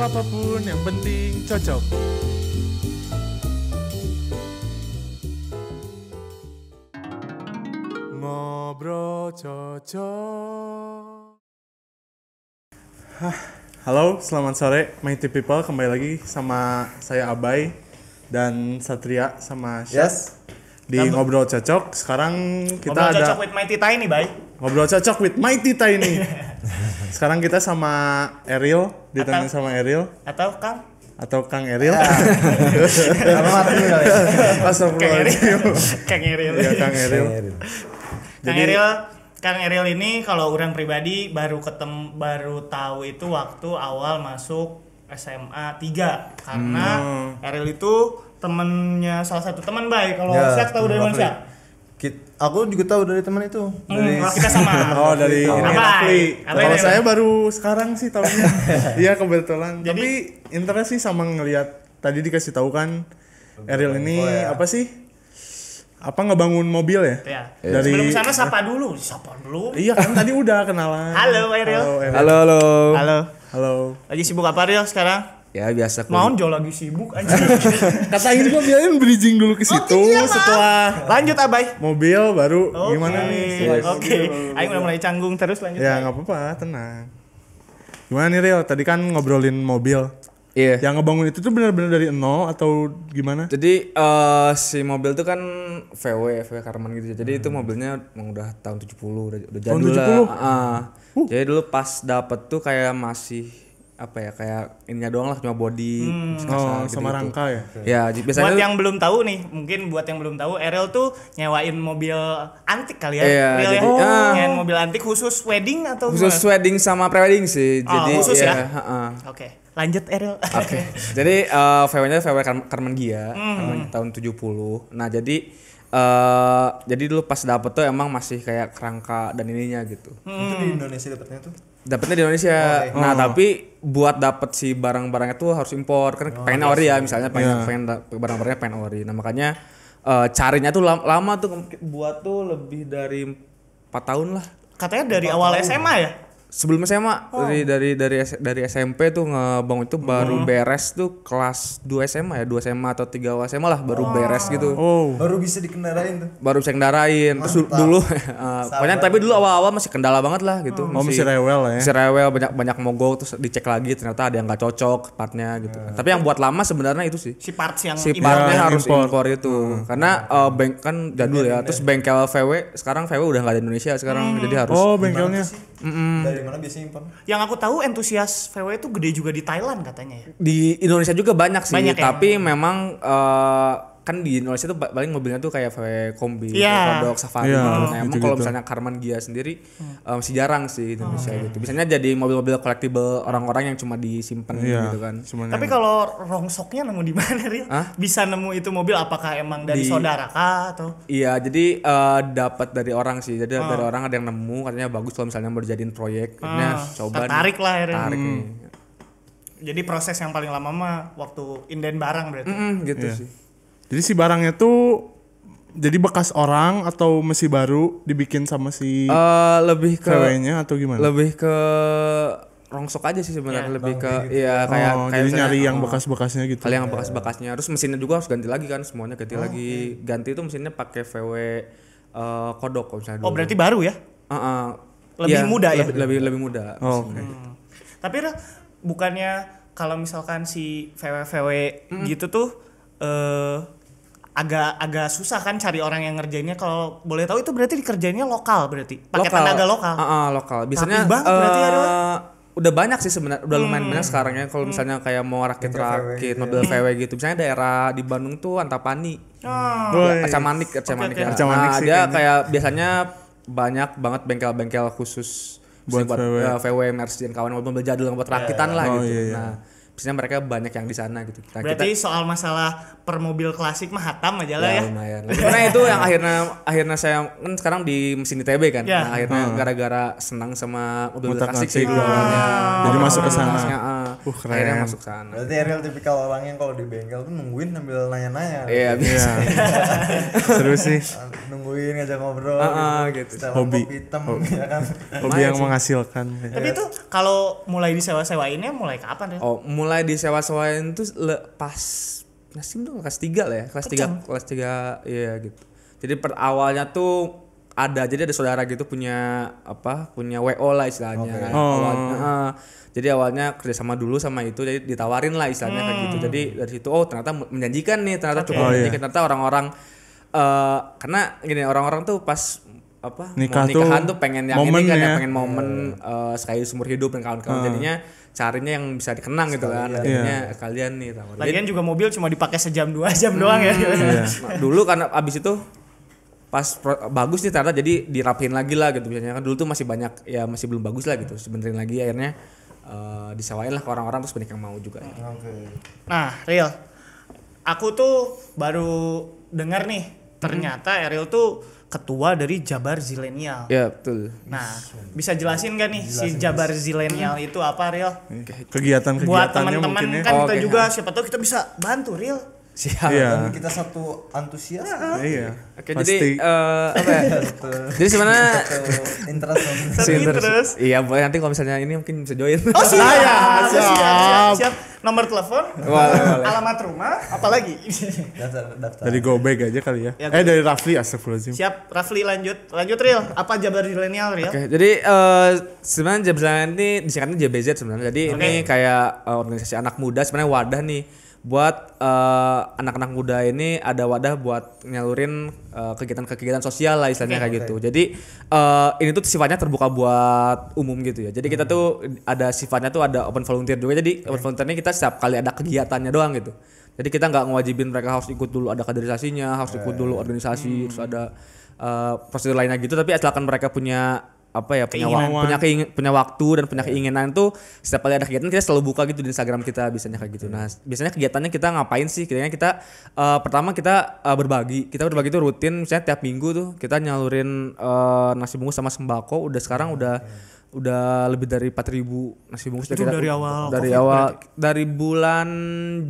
Ngobrol apa pun yang penting cocok. Ngobrol cocok. Hah, Halo, selamat sore, mighty people. Kembali lagi sama saya Abai dan Satria sama Syah Yes. di ngobrol cocok. Sekarang kita Ngobrol ada cocok with Mighty Tiny, bay. ngobrol cocok with mighty tiny. Sekarang kita sama Eril, ditemani Atau- sama Eril Atau Kang? atau Kang Eril. Apa mati dulu kali. Kang Eril. Astagfirullahaladzim. Kang Eril. Iya, Kang Eril. Kang Jadi- Eril, Kang Eril ini kalau orang pribadi baru ketem baru tahu itu waktu awal masuk SMA 3 karena Hmm. Eril itu temennya salah satu teman baik kalau Ya, Syak tahu dari mana. Syak? Aku juga tahu dari teman itu. Hmm, kalau kita sama. Oh dari ini Abai. Rafli. Kalau dari saya baru sekarang sih tahunya. Iya kebetulan. Jadi- Tapi interest sih sama ngelihat tadi dikasih tahu kan Eril ini Oh, ya. apa sih? Apa ngebangun mobil ya? Ya. Dari- Sebelum sana sapa dulu, sapa dulu. Iya kan tadi udah kenalan. Halo, Eril. Halo, Eril. Halo halo. Halo. Halo. Lagi sibuk apa Ril sekarang? Ya biasa kuliah. Mau Jo lagi sibuk aja. Kata ini gua biarin bridging dulu ke situ iya, Pak. setelah Lanjut Abai. mobil baru Oke. gimana nih? Oke. Ayo udah mulai canggung terus lanjut. Ya nggak apa-apa, tenang. Gimana nih Ril? Tadi kan ngobrolin mobil. Iya. Yang ngebangun itu tuh benar-benar dari nol atau gimana? Jadi eh, si mobil tuh kan VW, VW Karman gitu. Jadi itu mobilnya emang udah tahun 70, udah, udah Tahun jadul 70? lah. Ah. Jadi dulu pas dapet tuh kayak masih apa ya kayak ininya doang lah cuma body kasar Oh, gitu, sama gitu. rangka ya. Ya, biasanya Buat yang belum tahu nih, mungkin buat yang belum tahu, Erel tuh nyewain mobil antik kali ya. Iya, Real ya? jadi- ah. Nyewain mobil antik khusus wedding atau khusus gimana? wedding sama prewedding sih. Oh, Jadi khusus ya? heeh. Oke, lanjut Erel. Oke. jadi eh, VW-nya VW Kar- Karman Gia Hmm. Karman tahun 70. Nah, jadi eh jadi dulu pas dapet tuh emang masih kayak kerangka dan ininya gitu. Itu di Indonesia dapatnya tuh. Dapetnya di Indonesia. Nah, tapi buat dapet si barang-barangnya tuh harus impor. Kan pengen ori ya misalnya pengen pengen da- barang-barangnya pengen ori. Nah, makanya eh, carinya tuh lam- lama tuh buat tuh lebih dari empat tahun lah. Katanya dari awal SMA ya? Sebelum SMA dari dari dari S- dari SMP tuh ngebangun itu baru beres tuh kelas 2 SMA ya, 2 SMA atau 3 SMA lah baru beres gitu. Oh, Baru bisa dikendarain tuh. Baru bisa kendarain. Terus du- dulu eh, pokoknya tapi dulu awal-awal masih kendala banget lah gitu. oh masih rewel lah ya. Masih rewel banyak banyak mogok terus dicek lagi ternyata ada yang nggak cocok partnya gitu. Tapi yang buat lama sebenarnya itu sih. Si parts yang Si partnya yang harus impor. impor, itu. Karena eh, bank kan jadul ya. Terus bengkel VW sekarang VW udah nggak ada di Indonesia sekarang jadi harus Oh, bengkelnya. Dari mana biasanya impor? Yang aku tahu entusias VW itu gede juga di Thailand katanya ya. di Indonesia juga banyak sih Banyak ya? tapi memang eh, kan di Indonesia tuh paling mobilnya tuh kayak VW kombi, Iya. Kodok, Safari Iya, gitu. Nah, emang gitu-gitu. kalau misalnya Karman Gia sendiri eh, masih jarang sih di Indonesia gitu. Biasanya jadi mobil-mobil collectible orang-orang yang cuma disimpan Iya. gitu kan. Cuman Tapi yang- kalau rongsoknya nemu di mana, Ril? Hah? Bisa nemu itu mobil apakah emang dari Di- saudara kah atau Iya, jadi eh, dapat dari orang sih. Jadi Ah. dari orang ada yang nemu katanya bagus kalau misalnya mau dijadiin proyek. Akhirnya Ah, coba tertarik lah akhirnya. Tarik nih. Jadi proses yang paling lama mah waktu inden barang berarti. Mm-mm, gitu Iya. sih. Jadi si barangnya tuh jadi bekas orang atau masih baru dibikin sama si Eh, lebih ke VW-nya atau gimana? lebih ke rongsok aja sih sebenarnya Ya, lebih ke iya kayak oh, kayak jadi misalnya, nyari yang oh, bekas-bekasnya gitu. kali yang bekas-bekasnya terus mesinnya juga harus ganti lagi kan semuanya ganti lagi ganti itu mesinnya pakai VW eh, kodok kalau misalnya Oh, dulu. berarti baru ya? Ah, ah. Lebih Iya, muda ya? lebih lebih, lebih muda Oh, oke. Hmm. Tapi bukannya kalau misalkan si VW-VW gitu tuh eh agak agak susah kan cari orang yang ngerjainnya kalau boleh tahu itu berarti dikerjainnya lokal berarti pakai tenaga lokal. Ah, ah, lokal biasanya banget berarti ya, eh. Hmm. udah banyak sih sebenarnya udah lumayan banyak sekarang ya kalau misalnya kayak mau rakit-rakit gitu mobil VW gitu misalnya daerah di Bandung tuh Antapani Ah, Boy. Arca Manik, Arca Manik oke. ya. Arca Manik Nah, sih dia kayaknya. kayak biasanya banyak banget bengkel-bengkel khusus Buat buat VW. ya, VW, Mercy dan kawan mobil jadul yang buat rakitan lah Oh, gitu. iya, iya. Nah, biasanya mereka banyak yang di sana gitu. Nah, berarti soal masalah per mobil klasik mah hatam aja kita lah ya, ya. lumayan. Karena itu yang akhirnya akhirnya saya kan sekarang di mesin ITB kan. Ya. Nah, akhirnya gara-gara senang sama mobil Motor klasik sih dulu awalnya. Jadi masuk ke sana. Ah. Uh, keren. akhirnya masuk sana Berarti Ariel tipikal orang yang kalau di bengkel tuh nungguin sambil nanya-nanya. iya biasa Iya. Seru sih. nungguin ngajak ngobrol Ah, ah, gitu. Setelan Hobi. hitam ya kan Hobi yang menghasilkan. Tapi itu kalau mulai disewa-sewainnya mulai kapan ya? oh mulai disewa-sewain tuh le- pas nasi tuh kelas 3 lah ya kelas 3 kelas 3 iya gitu. Jadi per awalnya tuh ada jadi ada saudara gitu punya apa punya wo lah istilahnya kan. awalnya ah. jadi awalnya kerjasama dulu sama itu jadi ditawarin lah istilahnya kayak gitu. Jadi dari situ oh ternyata menjanjikan nih ternyata cukup Oh, iya. menjanjikan. Ternyata orang-orang eh karena gini orang-orang tuh pas apa Nikah mau nikahan tuh tuh pengen yang momen ini kan ya pengen momen eh, sekali seumur hidup dan kawan-kawan. Jadinya carinya yang bisa dikenang gitu kan. Akhirnya kalian nih tawarin. Lagian juga mobil cuma dipakai sejam dua jam doang ya. Nah, dulu karena abis itu pas pro- bagus nih ternyata jadi dirapihin lagi lah gitu. Biasanya kan dulu tuh masih banyak ya masih belum bagus lah gitu. Sebenerin lagi akhirnya eh, disewain lah ke orang-orang terus banyak yang mau juga. Ya. oke. Nah, Real, aku tuh baru dengar nih ternyata Ariel tuh ketua dari Jabar Zilenial. ya betul Nah, bisa jelasin gak nih si Jabar Zilenial itu apa, Real? Buat Kegiatan-kegiatannya teman-teman mungkin ya. kan kita Oke, juga siapa tahu kita bisa bantu, Real. Siap Iya. dan kita satu antusias Iya. oke Pasti. jadi eh, apa ya jadi sebenarnya interest Satu si interest- interest. iya boleh nanti kalau misalnya ini mungkin bisa join Oh, siap. Saya, siap, siap, siap. siap. Nomor telepon, Boleh, alamat rumah, apalagi. daftar daftar Dari Gobeg aja kali ya. Ya, eh dari Rafli astagfirullahaladzim. siap, Rafli lanjut. Lanjut, Real. Apa Jabar Zilenial, Real? Oke, jadi eh, sebenarnya Jabzan ini disingkatnya JBZ sebenarnya. Jadi Oke. ini kayak eh, organisasi anak muda sebenarnya wadah nih buat eh, anak-anak muda ini ada wadah buat nyalurin eh, kegiatan-kegiatan sosial lah istilahnya kayak gitu. Jadi eh, ini tuh sifatnya terbuka buat umum gitu ya. Jadi kita tuh ada sifatnya tuh ada open volunteer juga. Jadi open volunteer ini kita setiap kali ada kegiatannya doang gitu. Jadi kita nggak ngewajibin mereka harus ikut dulu ada kaderisasinya, harus ikut dulu organisasi, terus ada eh, prosedur lainnya gitu. Tapi asalkan mereka punya apa ya punya Keinginan. punya keingin- punya waktu dan punya keinginan tuh setiap kali ada kegiatan kita selalu buka gitu di Instagram kita biasanya kayak gitu. Nah, biasanya kegiatannya kita ngapain sih? Kayaknya kita eh, pertama kita eh, berbagi. Kita berbagi tuh rutin misalnya tiap minggu tuh kita nyalurin eh, nasi bungkus sama sembako. Udah sekarang udah udah lebih dari 4000 nasi bungkus kita- dari awal dari Covid awal dari bulan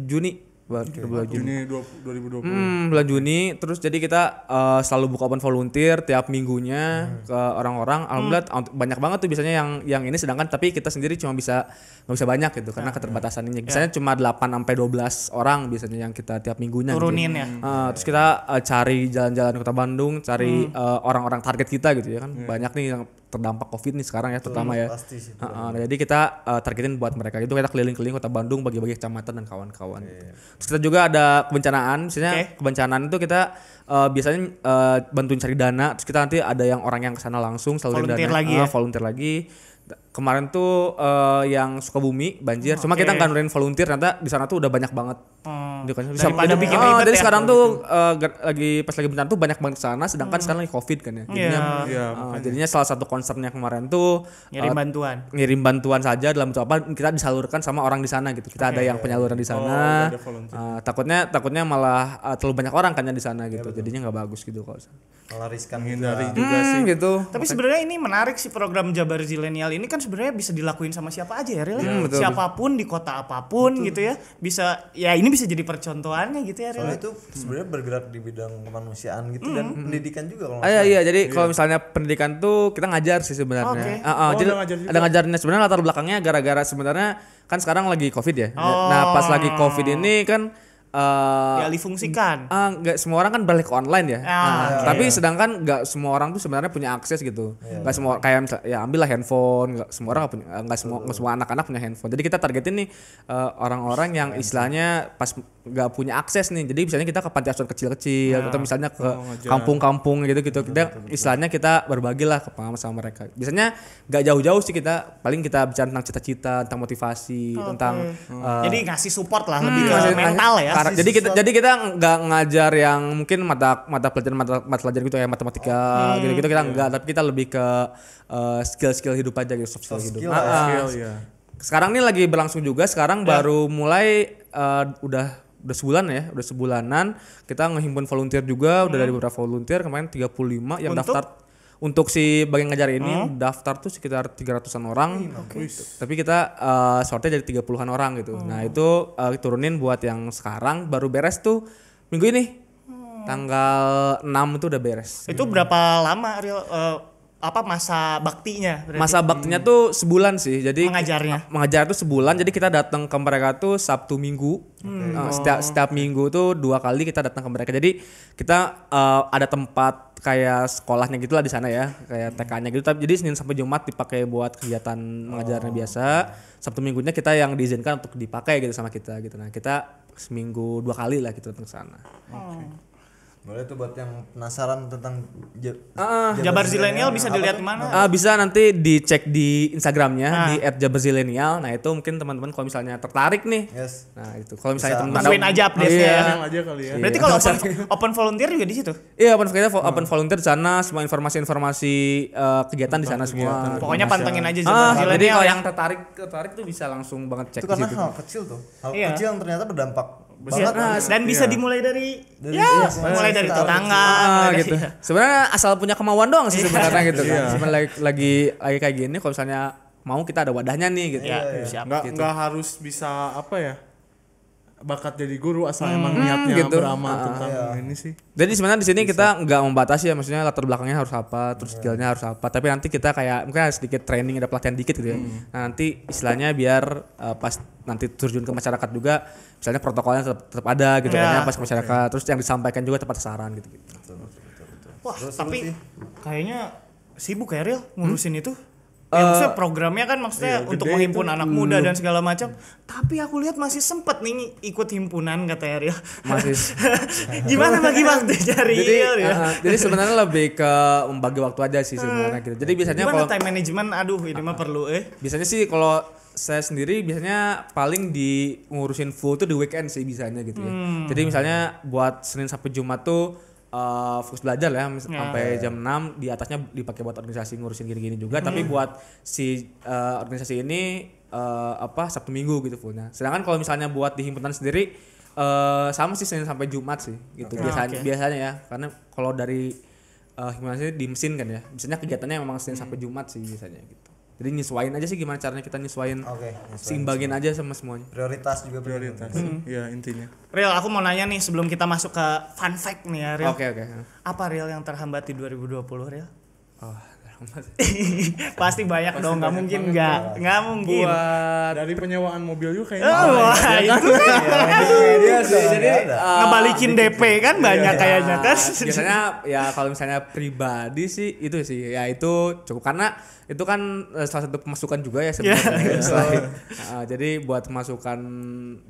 Juni bulan bulan Juni Juni 20 2020. Hmm, bulan Juni terus jadi kita eh, selalu buka open volunteer tiap minggunya ke orang-orang. Alhamdulillah out- banyak banget tuh biasanya yang yang ini sedangkan tapi kita sendiri cuma bisa nggak bisa banyak gitu karena keterbatasan ini. Biasanya cuma 8 sampai 12 orang biasanya yang kita tiap minggunya gitu. Turunin ya. Eh, terus kita eh, cari jalan-jalan kota Bandung, cari eh, orang-orang target kita gitu ya kan. Banyak nih yang terdampak Covid nih sekarang ya terutama ya. pasti sih Heeh, nah, jadi kita uh, targetin buat mereka itu kita keliling-keliling kota Bandung bagi-bagi kecamatan dan kawan-kawan. Terus kita juga ada kebencanaan, misalnya Oke. kebencanaan itu kita uh, biasanya uh, bantuin cari dana, terus kita nanti ada yang orang yang ke sana langsung salurin Volunteer dana, lagi uh, ya? volunteer lagi. Kemarin tuh uh, yang Sukabumi banjir, cuma kita nggak nurunin volunteer, ternyata di sana tuh udah banyak banget. Hmm. Kan. Daripada jadi- bikin ah, ribet jadi ya, sekarang tuh uh, lagi pas lagi bencana tuh banyak banget sana, sedangkan sekarang lagi covid kan ya. Jadinya, Iya, uh, jadinya salah satu concernnya kemarin tuh Ngirim uh, bantuan. ngirim bantuan saja dalam bentuk apa kita disalurkan sama orang di sana gitu kita ada yang penyaluran di sana volunteer. Uh, takutnya takutnya malah uh, terlalu banyak orang kan ya di sana gitu jadinya nggak bagus gitu kalau malah riskan Menghindari juga. juga sih. Hmm, gitu Tapi sebenarnya ini menarik sih program Jabar Zilenial ini kan sebenarnya bisa dilakuin sama siapa aja ya, Ril? betul, Siapa pun di kota apa pun gitu ya. Bisa ya ini bisa jadi percontohannya gitu ya, Ril. soalnya itu sebenarnya bergerak di bidang kemanusiaan gitu dan pendidikan juga kalau Ah, iya, iya jadi kalau misalnya pendidikan tuh kita ngajar sih sebenarnya. Oke. Ah, ah, Oh, jadi ada ngajar juga. ada ngajarnya sebenarnya latar belakangnya gara-gara sebenarnya kan sekarang lagi covid ya. Nah pas lagi covid ini kan eh Dialih fungsikan. Ah, nggak semua orang kan balik online ya. Ah, Nah, tapi sedangkan nggak semua orang tuh sebenarnya punya akses gitu. Nggak semua kayak misal, ya ambillah handphone, nggak semua orang nggak punya nggak semua nggak semua anak-anak punya handphone. Jadi kita targetin nih eh, orang-orang yang istilahnya pas nggak punya akses nih. Jadi misalnya kita ke panti asuhan kecil-kecil atau misalnya ke kampung-kampung gitu gitu. Kita istilahnya kita berbagi lah ke pengalaman sama mereka. Biasanya nggak jauh-jauh sih kita paling kita bicara tentang cita-cita, tentang motivasi, tentang eh, Jadi ngasih support lah lebih ke mental ya. Jadi kita jadi kita nggak ngajar yang mungkin mata mata pelajaran mata, mata pelajaran gitu ya matematika gitu gitu kita nggak tapi kita lebih ke uh, skill skill hidup aja gitu soft skill Soft hidup. skill Ah, lah, ah. Skill, ya. Sekarang nih lagi berlangsung juga sekarang baru mulai uh, udah udah sebulan ya udah sebulanan kita ngehimpun volunteer juga udah dari beberapa volunteer kemarin 35 yang Untuk? daftar untuk si bagian ngajar ini daftar tuh sekitar 300-an orang. Tapi kita uh, sortnya dari 30-an orang gitu. Nah, itu uh, turunin buat yang sekarang baru beres tuh minggu ini. Tanggal 6 itu udah beres. Itu berapa lama real eh, apa masa baktinya? berarti? Masa baktinya tuh sebulan sih. Jadi Mengajarnya? mengajar tuh sebulan. Jadi kita datang ke mereka tuh Sabtu Minggu. Uh, setiap setiap minggu tuh dua kali kita datang ke mereka. Jadi kita uh, ada tempat kayak sekolahnya gitulah di sana ya, kayak TK-nya gitu. Tapi jadi Senin sampai Jumat dipakai buat kegiatan mengajarnya biasa. Sabtu Minggunya kita yang diizinkan untuk dipakai gitu sama kita gitu. Nah, kita seminggu dua kali lah kita datang ke sana. Boleh tuh buat yang penasaran tentang ja- Ah, Jabar Zilenial bisa dilihat di mana? Ah, bisa nanti dicek di Instagramnya di @jabarzilenial. Nah itu mungkin teman-teman kalau misalnya tertarik nih. Yes. Nah itu kalau misalnya Bisa. teman-teman Masukin aja update-nya Iya. ya. Aja kali ya. Berarti kalau open, open volunteer juga di situ. Iya open kita open volunteer di sana semua informasi-informasi eh, kegiatan di sana semua. Pokoknya pantengin aja Jabar Ah, Zilenial. jadi kalau ya. yang tertarik tertarik tuh bisa langsung banget cek Itu di karena situ. hal kecil tuh. Hal Iya. kecil yang ternyata berdampak banget. nah, dan bisa dimulai dari, Dari- ya iya, mulai iya, dari tetangga Ah, gitu. Sebenarnya asal punya kemauan doang sih sebenarnya gitu kan. Sebenarnya lagi, lagi lagi kayak gini kalau misalnya mau kita ada wadahnya nih gitu. ya siap nggak gitu. nggak harus bisa apa ya bakat jadi guru asal emang niatnya gitu. beramal Ah, tentang ini sih Jadi sebenarnya di sini kita nggak membatasi ya, maksudnya latar belakangnya harus apa, terus skillnya harus apa. Tapi nanti kita kayak mungkin ada sedikit training, ada pelatihan dikit gitu ya. Nah nanti istilahnya biar uh, pas nanti terjun ke masyarakat juga, misalnya protokolnya tetap, tetap ada gitu Ya. kan ya, pas ke masyarakat. Terus yang disampaikan juga tepat sasaran gitu. gitu. Wah, tapi kayaknya sibuk ya Real ngurusin itu. Ya, maksudnya programnya kan maksudnya untuk menghimpun anak muda dan segala macam. Tapi aku lihat masih sempet nih ikut himpunan kata ya Real. Masih. Gimana bagi waktu cari jadi ya? uh, jadi sebenarnya lebih ke membagi waktu aja sih sebenarnya gitu. Jadi biasanya Gimana kalau time management? Aduh, ini mah perlu eh. biasanya sih kalau saya sendiri biasanya paling di ngurusin full tuh di weekend sih bisanya gitu ya. Jadi misalnya buat Senin sampai Jumat tuh uh, fokus belajar ya mis- sampai jam 6 di atasnya dipakai buat organisasi ngurusin gini-gini juga tapi buat si uh, organisasi ini uh, apa Sabtu Minggu gitu fullnya. Sedangkan kalau misalnya buat di himpunan sendiri uh, sama sih Senin sampai Jumat sih gitu biasanya biasanya ya karena kalau dari uh, himpunan sendiri di mesin kan ya. Biasanya kegiatannya memang Senin sampai Jumat sih biasanya gitu. Jadi nyesuain aja sih gimana caranya kita nyesuain Oke, nyesuain. seimbangin aja sama semuanya. Prioritas juga prioritas ya intinya Real, aku mau nanya nih sebelum kita masuk ke fun fact nih ya Real. Oke oke. Apa Real yang terhambat di 2020 Real? Oh, Pasti banyak dong, nggak mungkin nggak, nggak mungkin. buat dari penyewaan mobil juga Oh, kayaknya wah, itu kan? Iya sih. Jadi uh, ngebalikin DP kan banyak kayaknya kan. biasanya ya kalau misalnya pribadi sih itu sih. Ya itu cukup. Karena itu kan eh, salah satu pemasukan juga ya sebenarnya. selain uh, jadi buat pemasukan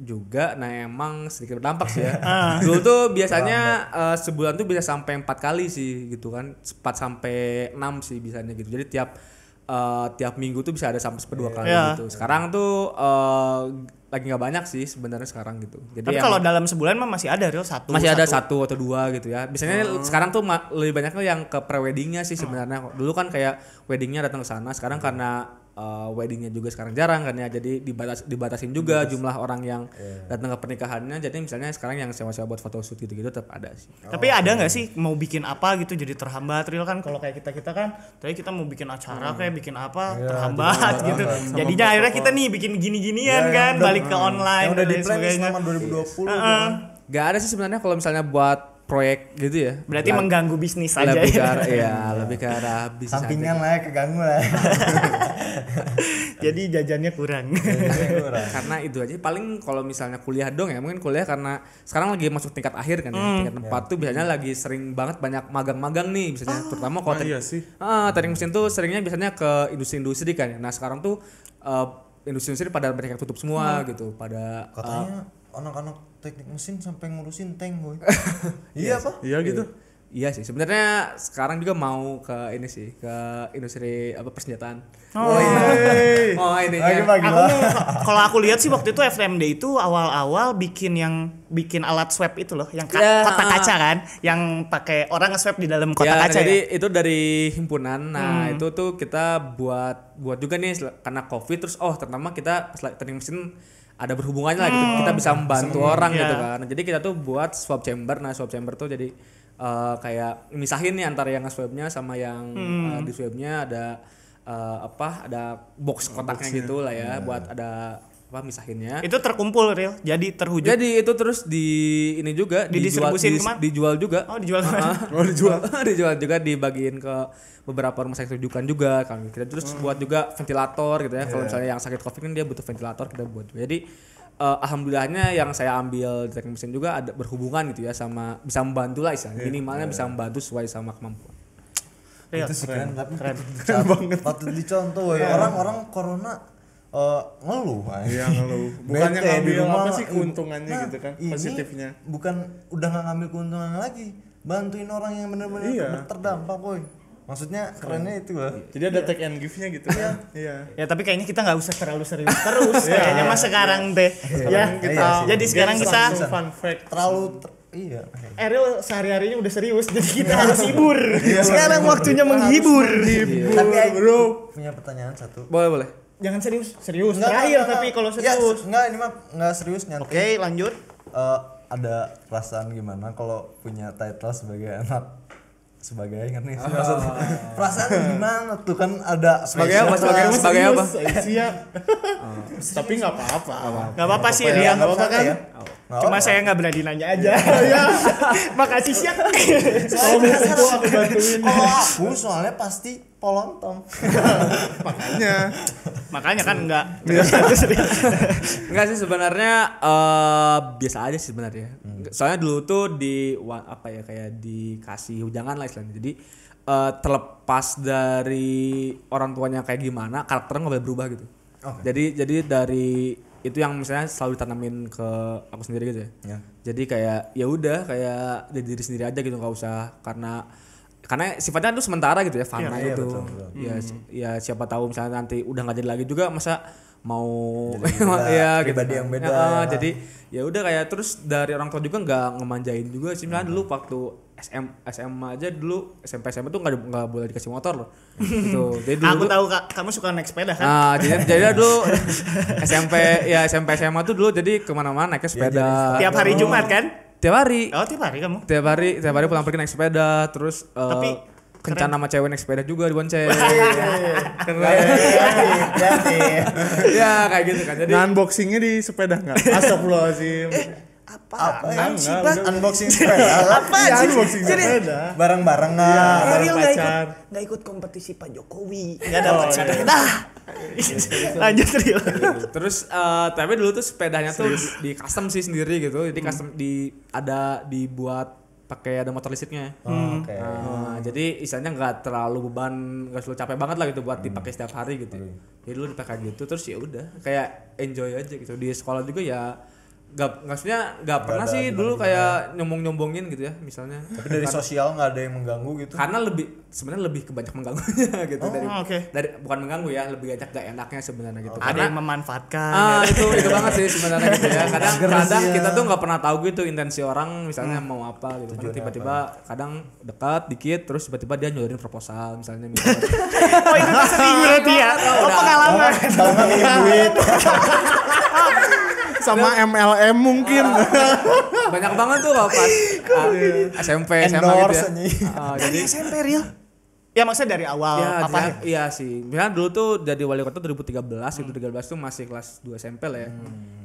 juga nah emang sedikit berdampak sih ya. Dulu tuh biasanya eh, sebulan tuh bisa sampai empat kali sih gitu kan. Empat sampai enam sih gitu jadi tiap eh, tiap minggu tuh bisa ada sampai dua kali Iya. gitu sekarang tuh eh, lagi nggak banyak sih sebenarnya sekarang gitu jadi Tapi kalau dalam sebulan mah masih ada Real satu. masih ada satu. satu atau dua gitu ya. Biasanya sekarang tuh lebih banyaknya yang ke pre-weddingnya sih sebenarnya. Dulu kan kayak weddingnya datang ke sana. Sekarang karena uh, weddingnya juga sekarang jarang kan ya. Jadi dibatas dibatasin juga jumlah orang yang datang ke pernikahannya. Jadi misalnya sekarang yang sewa-sewa buat photoshoot gitu-gitu tetap ada sih. Tapi ada nggak sih mau bikin apa gitu jadi terhambat Real kan kalau kayak kita kita kan tadi kita mau bikin acara kayak bikin apa terhambat gitu. Jadinya akhirnya kita nih bikin gini-ginian kan balik ke online Yang udah dan plan sebagainya. selama 2020 tuh Heeh. kan. Gak ada sih sebenarnya kalau misalnya buat proyek gitu ya. Berarti mengganggu bisnis aja lebih ke ya. arah ya, lebih ke arah bisnis aja. Sampingan lah ya keganggu lah. Jadi jajannya kurang. Kurang. karena itu aja paling kalau misalnya kuliah dong ya mungkin kuliah karena sekarang lagi masuk tingkat akhir kan ya tingkat empat tuh biasanya lagi sering banget banyak magang-magang nih biasanya terutama kalau Ah, iya sih ah teknik mesin tuh seringnya biasanya ke industri-industri kan ya nah sekarang tuh eh, industri-industri pada yang tutup semua gitu pada Katanya anak-anak teknik mesin sampai ngurusin tank boy. iya apa? iya gitu Iya sih, sebenarnya sekarang juga mau ke ini sih, ke industri apa persenjataan. Oh, Oh ini Lagi ya. pagi aku kalau aku lihat sih waktu itu FMD itu awal-awal bikin yang bikin alat swab itu loh, yang ka- Ya, kotak ah. kaca kan, yang pakai orang nge-swab di dalam kotak ya, kaca jadi ya. itu dari himpunan. Nah, itu tuh kita buat buat juga nih karena Covid terus oh terutama kita pas lagi teknik mesin ada berhubungannya lah gitu. Kita bisa membantu orang Iya. gitu kan. Nah, jadi kita tuh buat swab chamber. Nah, swab chamber tuh jadi eh, kayak misahin nih antara yang nge-swabnya sama yang eh, di swabnya ada eh, apa ada box kotaknya gitu lah ya buat ada apa misahinnya. Itu terkumpul real. Jadi terwujud. Jadi itu terus di ini juga dijual, Didistribusin dis- ke mana? dijual juga. Oh, dijual? Oh, dijual. dijual juga dibagiin ke beberapa rumah sakit rujukan juga kan kita terus buat juga ventilator gitu ya kalau misalnya yang sakit covid kan dia butuh ventilator kita buat jadi eh, alhamdulillahnya yang saya ambil di teknik mesin juga ada berhubungan gitu ya sama bisa membantu lah istilahnya minimalnya bisa membantu sesuai sama kemampuan Real. itu sih keren tapi keren banget patut dicontoh ya orang-orang corona eh, ngeluh. Iya ngeluh. Bukannya Bete di ngambil rumah, apa sih keuntungannya nah, gitu kan, ini positifnya. bukan udah nggak ngambil keuntungan lagi bantuin orang yang benar-benar Iya. terdampak boy maksudnya kerennya itu lah Jadi ada take and give-nya gitu kan. Iya. Ya tapi kayaknya kita nggak usah terlalu serius terus. Kayaknya mas sekarang deh. ya. kita- Iya jadi sekarang kita fun fact. terlalu ter- iya Ariel sehari-harinya udah serius, jadi kita harus hibur. Sekarang waktunya menghibur. tapi Aing bro. punya pertanyaan satu boleh boleh Jangan serius, serius. Nggak, Terakhir nggak, tapi kalau Ya, serius. nggak ini mah nggak serius nyantai Oke, lanjut. Eh, ada perasaan gimana kalau punya title sebagai anak sebagai ingat nih maksud perasaan gimana tuh kan ada Sebagai apa? Sebagai apa? Sebagai apa? Iya. Tapi nggak apa-apa. Gak apa-apa sih, ya, Rian. nggak apa-apa kan Nggak Cuma saya nggak berani nanya aja. Ya. Makasih siap. Kalau mau kumpul aku bantuin. kalau aku soalnya pasti polontong Makanya. Makanya kan enggak. Enggak sih sebenarnya eh biasa aja sih sebenarnya. Soalnya dulu tuh di apa ya kayak dikasih ujangan lah istilahnya. Jadi eh, terlepas dari orang tuanya kayak gimana, karakternya nggak boleh berubah gitu. Oke. Jadi jadi dari itu yang misalnya selalu ditanamin ke aku sendiri gitu ya. Ya. Jadi kayak ya udah kayak dari diri sendiri aja gitu nggak usah karena karena sifatnya itu sementara gitu ya fana Iya, itu betul, betul. ya si- ya siapa tahu misalnya nanti udah nggak jadi lagi juga masa mau beda, ya gitu pribadi kan. yang beda, Ya, ya. jadi ya udah kayak terus dari orang tua juga nggak ngemanjain juga sih misalnya dulu waktu SM SMA aja dulu SMP SMA tuh nggak nggak boleh dikasih motor loh gitu jadi dulu Aku tahu Kak, kamu suka naik sepeda kan? Nah, jadi jadi dulu SMP ya SMP SMA tuh dulu jadi ke mana-mana naiknya sepeda. Tiap hari Jumat kan? Tiap hari, Oh, tiap hari kamu. tiap hari, tiap hari pulang pergi naik sepeda, terus eh, Tapi kencan sama cewek naik sepeda juga dibonceng. ya kayak gitu kan. Jadi Nah, unboxingnya di sepeda nggak? Astagfirullahaladzim. Apa Enggak, sih enggak, Bang? udah- unboxing sepeda Apa sih? unboxing sepeda. barang-barang nggak barang Ariel nggak ikut, nggak ikut kompetisi Pak Jokowi, nggak dapat sepeda. Dah. Lanjut Riel. terus eh, tapi dulu tuh sepedanya tuh di custom sih sendiri gitu. Jadi custom di ada dibuat pakai ada motor listriknya. Oh, oke Nah, jadi istilahnya nggak terlalu beban, nggak terlalu capek banget lah gitu buat dipakai setiap hari gitu. Jadi dulu dipakai gitu terus ya udah kayak enjoy aja gitu. Di sekolah juga ya nggak maksudnya nggak pernah ada sih dulu kayak nyombong nyombongin gitu ya misalnya. tapi dari sosial nggak ada yang mengganggu gitu Karena lebih sebenarnya lebih kebanyak mengganggunya gitu dari oke. dari bukan mengganggu ya lebih banyak gak enaknya sebenarnya gitu. Ada yang memanfaatkan. Ah itu itu banget sih sebenarnya gitu ya. Kadang kadang ya. kita tuh nggak pernah tahu gitu intensi orang misalnya mau apa gitu. Kan tiba-tiba kadang dekat dikit terus tiba-tiba dia nyodorin proposal misalnya misalnya. Oh, itu tuh sering berarti ya. Oh, pengalaman. kalau duit Sama MLM mungkin. Banyak banget tuh kalau pas ah, SMP SMA gitu ya. Dari jadi SMP Riel. Ya maksudnya dari awal Ya, apa ya? dia- iya sih. Misalnya dulu tuh jadi wali kota 2013, itu 2013 tuh masih kelas 2 SMP lah ya.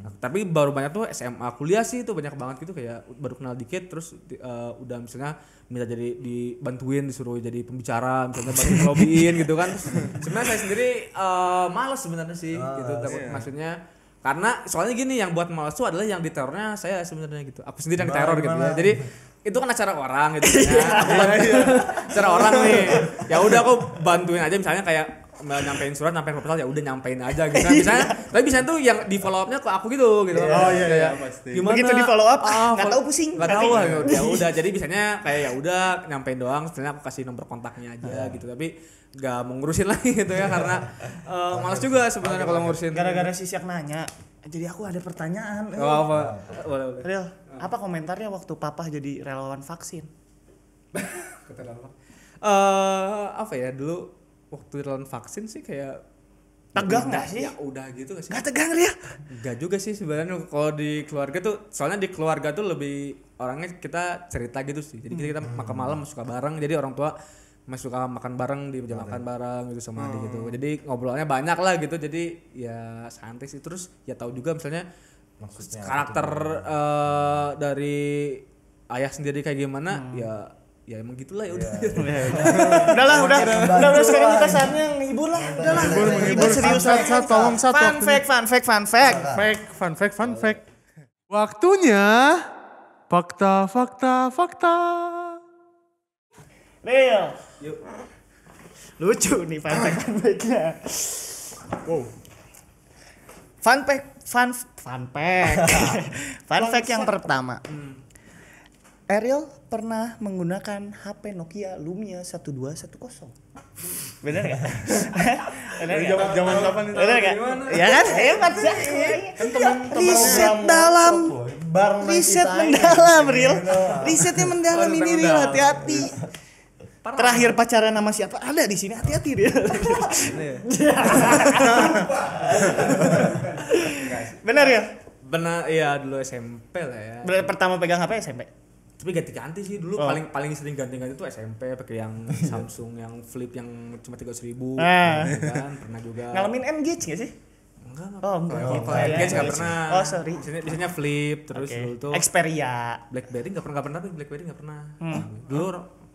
Nah, tapi baru banyak tuh SMA kuliah sih itu banyak banget gitu kayak baru kenal dikit terus eh, udah misalnya minta jadi dibantuin disuruh jadi pembicara misalnya bantu lobbyin gitu kan. Sebenarnya saya sendiri eh, males sebenarnya sih gitu takut maksudnya karena soalnya gini yang buat males tuh adalah yang diterornya saya sebenarnya gitu. Aku sendiri yang diteror gitu ya. Jadi itu kan acara orang gitu ya. Aku bantu- acara orang nih. Ya udah aku bantuin aja misalnya kayak nyampein surat, nyampein proposal ya udah nyampein aja gitu. Nah, misalnya, tapi bisa tuh yang di follow upnya ke aku gitu gitu. Oh, iya, iya, Kayak, pasti. Gimana? Begitu di follow up, ah, nggak tahu pusing. Nggak tahu lah. Ya udah jadi biasanya kayak ya udah nyampein doang. Sebenarnya aku kasih nomor kontaknya aja gitu. Tapi nggak mau ngurusin lagi gitu ya karena eh, malas juga sebenarnya kalau ngurusin. Gara-gara si Siak nanya. Jadi aku ada pertanyaan. Oh, apa? Boleh. Riel, apa komentarnya waktu papa jadi relawan vaksin? Eh apa ya dulu waktu lawan vaksin sih kayak Tegang nggak sih? Ya udah gitu gak sih? Gak tegang dia. Enggak juga sih sebenarnya kalau di keluarga tuh soalnya di keluarga tuh lebih orangnya kita cerita gitu sih. Jadi kita, kita makan malam suka bareng jadi orang tua masih suka makan bareng di meja makan bareng gitu sama adik gitu. Jadi ngobrolnya banyak lah gitu. Jadi ya santai sih terus ya tahu juga misalnya Maksudnya karakter eh, dari ayah sendiri kayak gimana ya ya emang gitulah ya udah. udah lah, udah, udah, udah, sekarang kita saatnya ngehibur lah. Udah lah, ngehibur serius Sat, sat, tolong sat, Fun waktunya. fact, fun fact, fun fact. Fact, fun fact, fun fact. Waktunya fakta, fakta, fakta. Real. Lucu nih fun fact, fun fact-nya. Wow. Fun fact, fun, fun fact. fun fact yang pertama. Ariel pernah menggunakan HP Nokia Lumia 1210. Bener gak? Bener gak? Zaman zaman kapan itu? Bener gak? Ya kan? Hebat sih. Riset dalam. Bareng Riset mendalam, Real. Risetnya mendalam ini, Real. Hati-hati. Terakhir pacaran sama siapa? Ada di sini. Hati-hati, Real. Bener ya? Benar iya dulu SMP lah ya. Pertama pegang HP SMP. Tapi ganti-ganti sih dulu Oh. paling paling sering ganti-ganti tuh SMP pakai yang Samsung yang flip yang cuma 300.000 ribu Ah. kan pernah juga. Ngalamin engage gak sih? Enggak, enggak. Oh, enggak. Kalau Oh, kalau iya, Engage iya, nggak iya. pernah. Oh, sorry. Biasanya, biasanya flip terus Oke. dulu tuh Xperia. BlackBerry nggak pernah nggak pernah tapi BlackBerry nggak pernah. Hmm. Dulu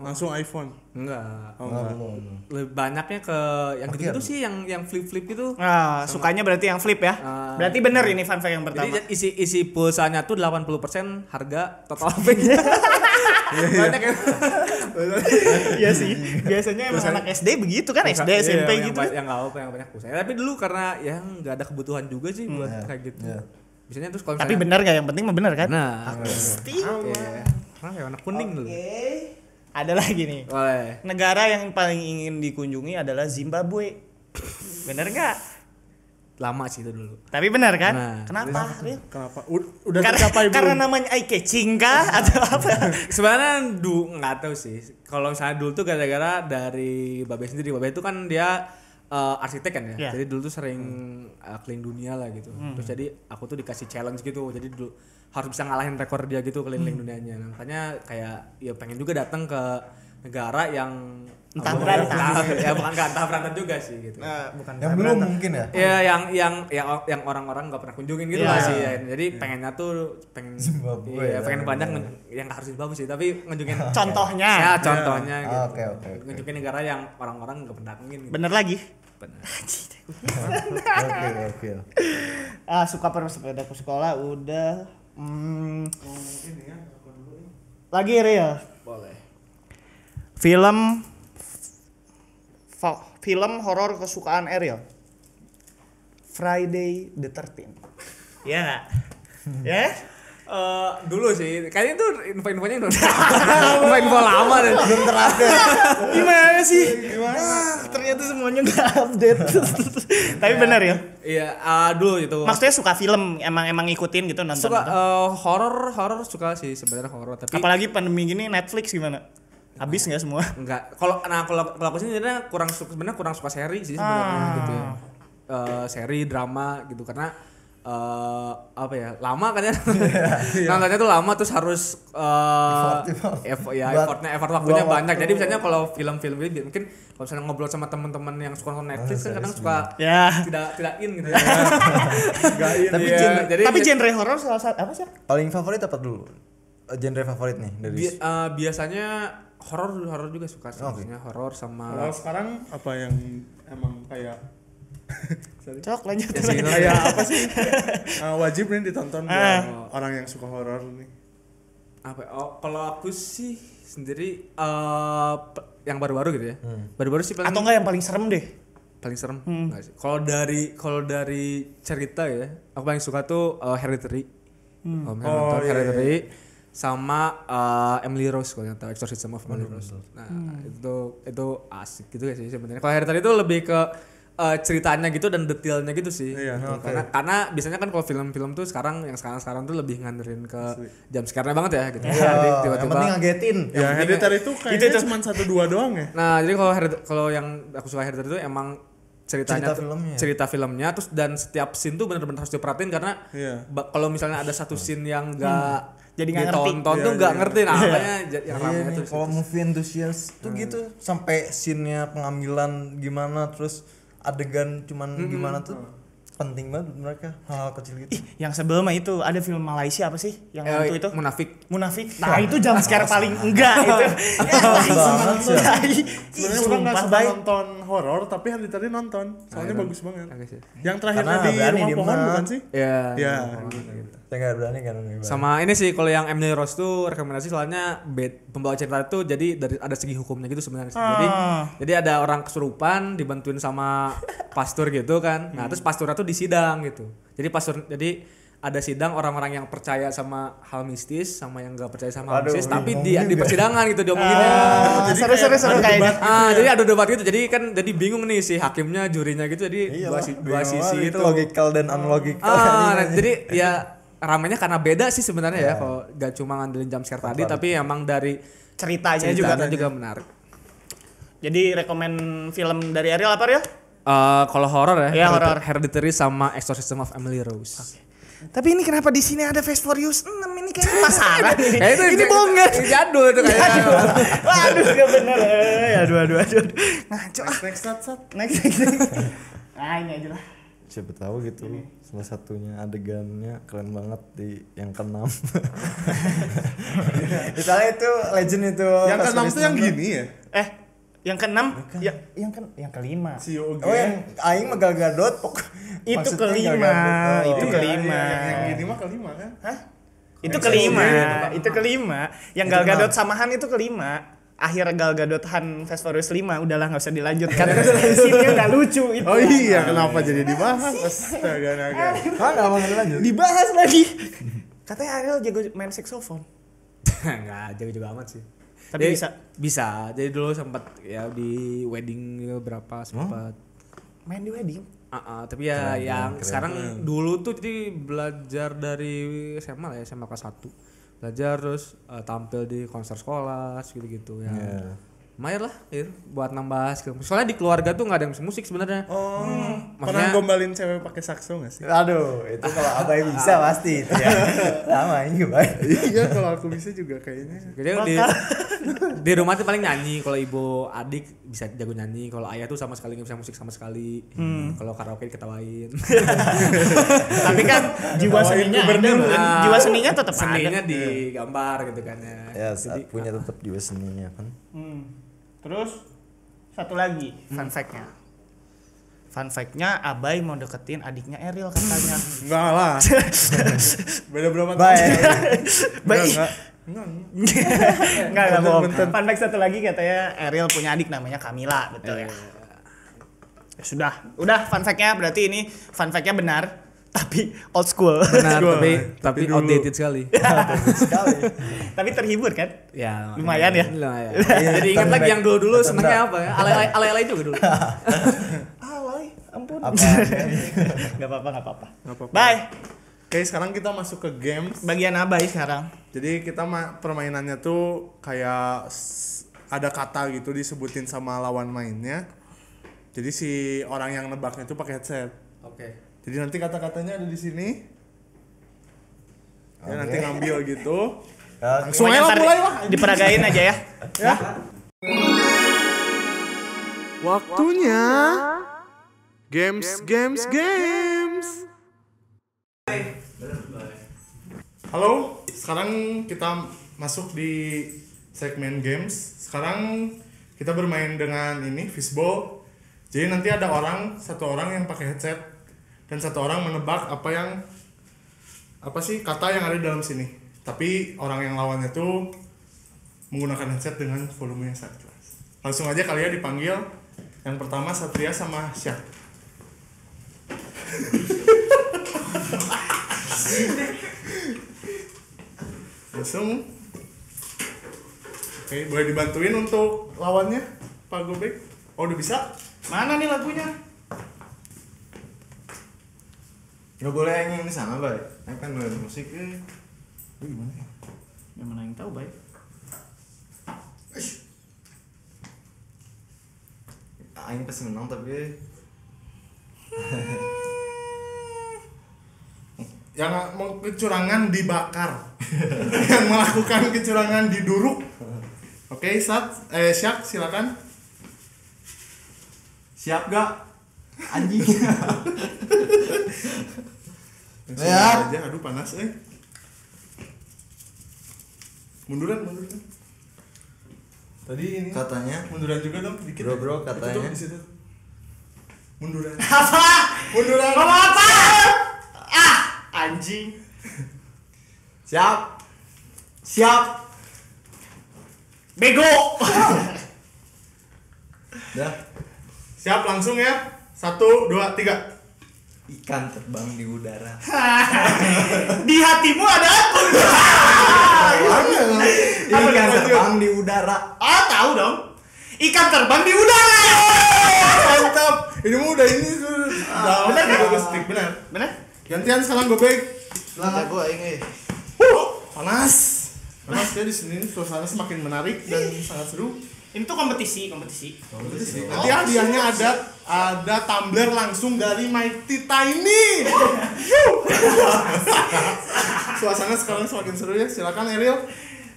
Langsung iPhone. enggak. Oh, enggak. Lebih banyaknya ke yang gitu-gitu sih yang yang flip-flip gitu. Nah, sukanya berarti yang flip ya. Ah. berarti bener ini fun fact yang pertama. Jadi isi isi pulsanya tuh 80% harga total HP-nya. Banyak ya. Iya sih. Biasanya emang anak SD begitu kan, SD, Iya, SMP yang gitu. Yang nggak apa yang banyak pulsa. Tapi dulu karena yang nggak ada kebutuhan juga sih buat kayak gitu. Iya. Biasanya terus kalau Tapi misalnya- bener gak yang penting mah bener kan? Nah, Pasti. iya. Nah, kayak warna kuning dulu. Ada lagi nih. Boleh. Negara yang paling ingin dikunjungi adalah Zimbabwe. Bener nggak? Lama sih itu dulu. Tapi bener kan? Nah, Kenapa? Ril? Kenapa? Udah Karena, tercapai karena belum? namanya eye catching kah atau apa? Sebenarnya du nggak tahu sih. Kalau misalnya dulu tuh gara-gara dari Babe sendiri. Babe itu kan dia eh, arsitek kan ya. Iya. Jadi dulu tuh sering eh, keliling dunia lah gitu. Terus jadi aku tuh dikasih challenge gitu. Jadi dulu harus bisa ngalahin rekor dia gitu keliling dunianya. Nah, makanya kayak ya pengen juga datang ke negara yang Entah apa, berantah. ya bukan nggak entah berantah juga sih gitu. Nah, bukan Yang belum mungkin ya. Ya yang yang yang yang orang-orang nggak pernah kunjungin gitu Iya. lah sih. ya. Jadi pengennya tuh pengen Zimbabwe iya, ya. pengen banyak nge- yang nggak harus Zimbabwe sih, tapi ngunjungin Contohnya. ya contohnya Ah, gitu. Oke oke oke. Ngunjungin negara yang orang-orang nggak pernah datengin gitu. Bener lagi. Bener. Oke oke. Ah, suka bersepeda ke sekolah udah. Hmm. Lagi Real. Boleh. Film film horor kesukaan Ariel. Friday the 13th. Iya nggak? Ya? Eh, dulu sih, kayaknya tuh info-infonya udah info-info lama deh. Belum terupdate. Gimana sih? Gimana? ternyata semuanya nggak update. Tapi benar ya. Iya, ah, dulu itu. Maksudnya suka film, emang emang ngikutin gitu nonton. suka eh, horor, horor suka sih sebenarnya horor, tapi Apalagi pandemi gini Netflix gimana? Habis nggak semua? Enggak. Kalau nah kalau kalau aku sih sebenarnya kurang suka sebenarnya kurang suka seri sih sebenarnya Ah. gitu ya. Eh, seri drama gitu karena eh apa ya lama kan ya? Nontonnya tuh lama terus harus eh effort, ya Buat- effortnya effort waktunya buat banyak. Waktu. jadi misalnya kalau film-film ini mungkin kalau misalnya ngobrol sama teman-teman yang suka nonton Netflix kan kadang suka Ya. tidak tidak in gitu ya. Tapi Iya, genre- jadi Tapi genre horor salah satu apa sih? Paling favorit apa dulu? Eh, Genre favorit nih dari bi- eh, biasanya horor horor juga suka sih biasanya horor sama Kalau sekarang apa yang emang kayak Cok lanjut. kayak apa sih? Ah, wajib nih ditonton buat Ah. orang yang suka horor nih. apa ya? oh, kalau aku sih sendiri eh pe- yang baru-baru gitu ya. Baru-baru sih paling Atau enggak yang paling serem deh? paling serem? Sih. Kalau dari kalau dari cerita ya aku paling suka tuh eh, Hereditary. Kalau misalnya Oh, nonton iya, Hereditary sama eh, Emily Rose kalau yang tahu Exorcism of Emily Rose. Nah itu itu asik gitu ya sih sebenarnya. Kalau Hereditary itu lebih ke eh, ceritanya gitu dan detailnya gitu sih Iya, Gitu. karena karena biasanya kan kalau film-film tuh sekarang yang sekarang-sekarang tuh lebih nganterin ke jam sekarang banget ya gitu jadi Oh, yang tiba-tiba penting ngagetin. Ya, Hereditary itu kayaknya cuma satu dua doang ya. Nah, jadi kalau kalau yang aku suka Hereditary itu emang ceritanya Cerita filmnya. cerita filmnya terus dan setiap scene tuh benar-benar harus diperhatiin karena Iya. ba- kalau misalnya ada satu scene yang enggak Jadi nggak ngerti. ditonton tuh nggak ngerti nah makanya j- yang Iya ramai nih, tuh kalau movie enthusiast tuh gitu sampai scene-nya pengambilan gimana terus adegan cuman gimana tuh penting banget mereka hal, kecil gitu. Ih, yang sebel mah itu ada film Malaysia apa sih? Yang Eh, hantu itu? munafik Munafik. Nah, itu jam scare paling enggak itu. banget sih. Sebenarnya orang nggak suka nonton horor tapi hari tadi nonton. Soalnya bagus banget. Yang terakhir Karena di berani rumah pohon bukan sih? ya Ya. Saya nggak berani kan sama ini sih kalau yang Emily Rose tuh rekomendasi soalnya bed, pembawa cerita itu jadi dari ada segi hukumnya gitu sebenarnya sih. jadi Ah. jadi ada orang kesurupan dibantuin sama pastor gitu kan. Nah terus pasturnya tuh disidang gitu. Jadi pastor jadi ada sidang orang-orang yang percaya sama hal mistis sama yang gak percaya sama hal Aduh, mistis tapi di di persidangan gitu diomonginnya. Ah, seru-seru seru kayaknya. ah jadi ada debat gitu. Jadi kan jadi bingung nih si hakimnya jurinya gitu. Jadi dua, si- dua sisi itu itu. logical dan unlogical. Ah, nah, jadi ya ramainya karena beda sih sebenarnya ya kalau gak cuma ngandelin jump scare tadi tapi emang dari Ceritanya juga. ceritanya juga menarik. Jadi rekomen film dari Ariel apa ya? Eh kalau horor ya, Iya, Hereditary- horor. Hereditary sama Exorcism of Emily Rose. Tapi ini kenapa di sini ada Fast Furious 6 ini kayaknya pasaran ini. Ya itu ini bohong kan? Jadul itu kayaknya. Waduh, gak bener. Eh, aduh, aduh, aduh. aduh. Ngaco ah. Next sat sat. Next, next, next. Nah, ini aja lah. Siapa tahu gitu. Salah satunya adegannya keren banget di yang keenam. Misalnya itu legend itu. Yang keenam tuh yang gini ya. Eh, yang keenam, ya, yang ke, yang kelima. Si Yogi. Oh yang aing mah Gal Gadot pok. Itu Maksudnya kelima, Gadot. itu Iya. kelima. Yang, yang gini mah kelima kan? Hah? Itu kelima, itu kelima. Yang Gal? Gadot sama Han itu kelima. Akhir Gal Gadot Han Fast Furious 5 udahlah nggak usah dilanjutkan. Scene-nya udah lucu itu. Oh iya, kenapa jadi dibahas? Astaga naga. Nggak mau lanjut. Dibahas lagi. Katanya Ariel jago main saxophone. Enggak, jago juga amat sih. Tapi Jadi, bisa. Bisa. Jadi dulu sempat ya di wedding berapa sempat. Main di wedding. Ah, ah, tapi ya yang sekarang dulu tuh jadi belajar dari SMA lah ya SMA kelas 1 belajar terus eh, tampil di konser sekolah gitu-gitu ya Iya. Lumayan lah gitu, buat nambah skill soalnya di keluarga tuh nggak ada yang bisa musik sebenarnya Oh, pernah Maksudnya- gombalin cewek pakai sakso gak sih? Aduh, itu kalau abai bisa pasti itu ya. Sama ini baik. iya, kalau aku bisa juga kayaknya. jadi di, di rumah tuh paling nyanyi kalau ibu adik bisa jago nyanyi kalau ayah tuh sama sekali nggak bisa musik sama sekali kalau karaoke diketawain Tapi kan jiwa seninya ada, kan? jiwa seninya tetap seninya ada. di gambar gitu kan ya Ya, saat punya tetap juga seninya kan. Hmm. Terus satu lagi fun fact-nya. Fun fact-nya Abai mau deketin adiknya Eril katanya. Enggak lah. Beda berapa tahun? Baik. Baik. Enggak, enggak. Enggak bohong. Bentar, Fun fact satu lagi katanya Eril punya adik namanya Kamila, betul ya. Ya sudah, udah fun fact-nya berarti ini fun fact-nya benar, tapi old school. benar tapi tapi outdated sekali Sekali. tapi terhibur kan? ya Lumayan ya? lumayan jadi ingat lagi yang dulu dulu senengnya apa ya alay alay alay juga dulu Alay, ampun. Apa? Gak apa-apa, gak apa-apa. Nggak apa-apa. Bye. Oke, sekarang kita masuk ke games. Bagian Abai sekarang. Jadi kita ma- permainannya tuh kayak ada kata gitu disebutin sama lawan mainnya. Jadi si orang yang nebaknya tuh pakai headset. oke Jadi nanti kata-katanya ada di sini. Ya nanti ngambil gitu. Ya, Langsung aja lah mulai lah. Diperagain aja ya. Ya. Waktunya games games games. Halo, sekarang kita masuk di segmen games. Sekarang kita bermain dengan ini fishball. Jadi nanti ada orang, satu orang yang pakai headset dan satu orang menebak apa yang apa sih kata yang ada di dalam sini. Tapi orang yang lawannya tuh menggunakan headset dengan volume yang sangat keras. Langsung aja kalian dipanggil. Yang pertama Satria sama Syah. Langsung. Oke, boleh dibantuin untuk lawannya, Pak Gobek? Oh, udah bisa? Mana nih lagunya? Nggak boleh yang ini sama, Bay. Yang kan boleh musik eh. Ini gimana ya? Yang mana yang tahu, baik. Aing pasti menang tapi yang mau kecurangan dibakar yang melakukan kecurangan diduruk oke sat eh syak silakan Siap gak? Anjing. ya aja aduh panas eh munduran munduran tadi ini Katanya munduran juga dong dikit Bro, bro, katanya. di situ munduran Apa? munduran Ngomong apa? Ah, anjing. Siap. Siap. Bego. dah siap langsung ya satu dua tiga ikan terbang di udara. Di hatimu ada apa? Ikan terbang di udara. Ah, tahu dong. Ikan terbang di udara. mantap ini mah udah ini udah bener kan? stick benar Bener? gantian sekarang gobek Jago aing eh. panas panas ya di sini suasana semakin menarik dan sangat seru Ini tuh kompetisi, kompetisi. nanti hadiahnya ada ada tumbler langsung dari Mighty Tiny suasana sekarang semakin seru ya silakan Ariel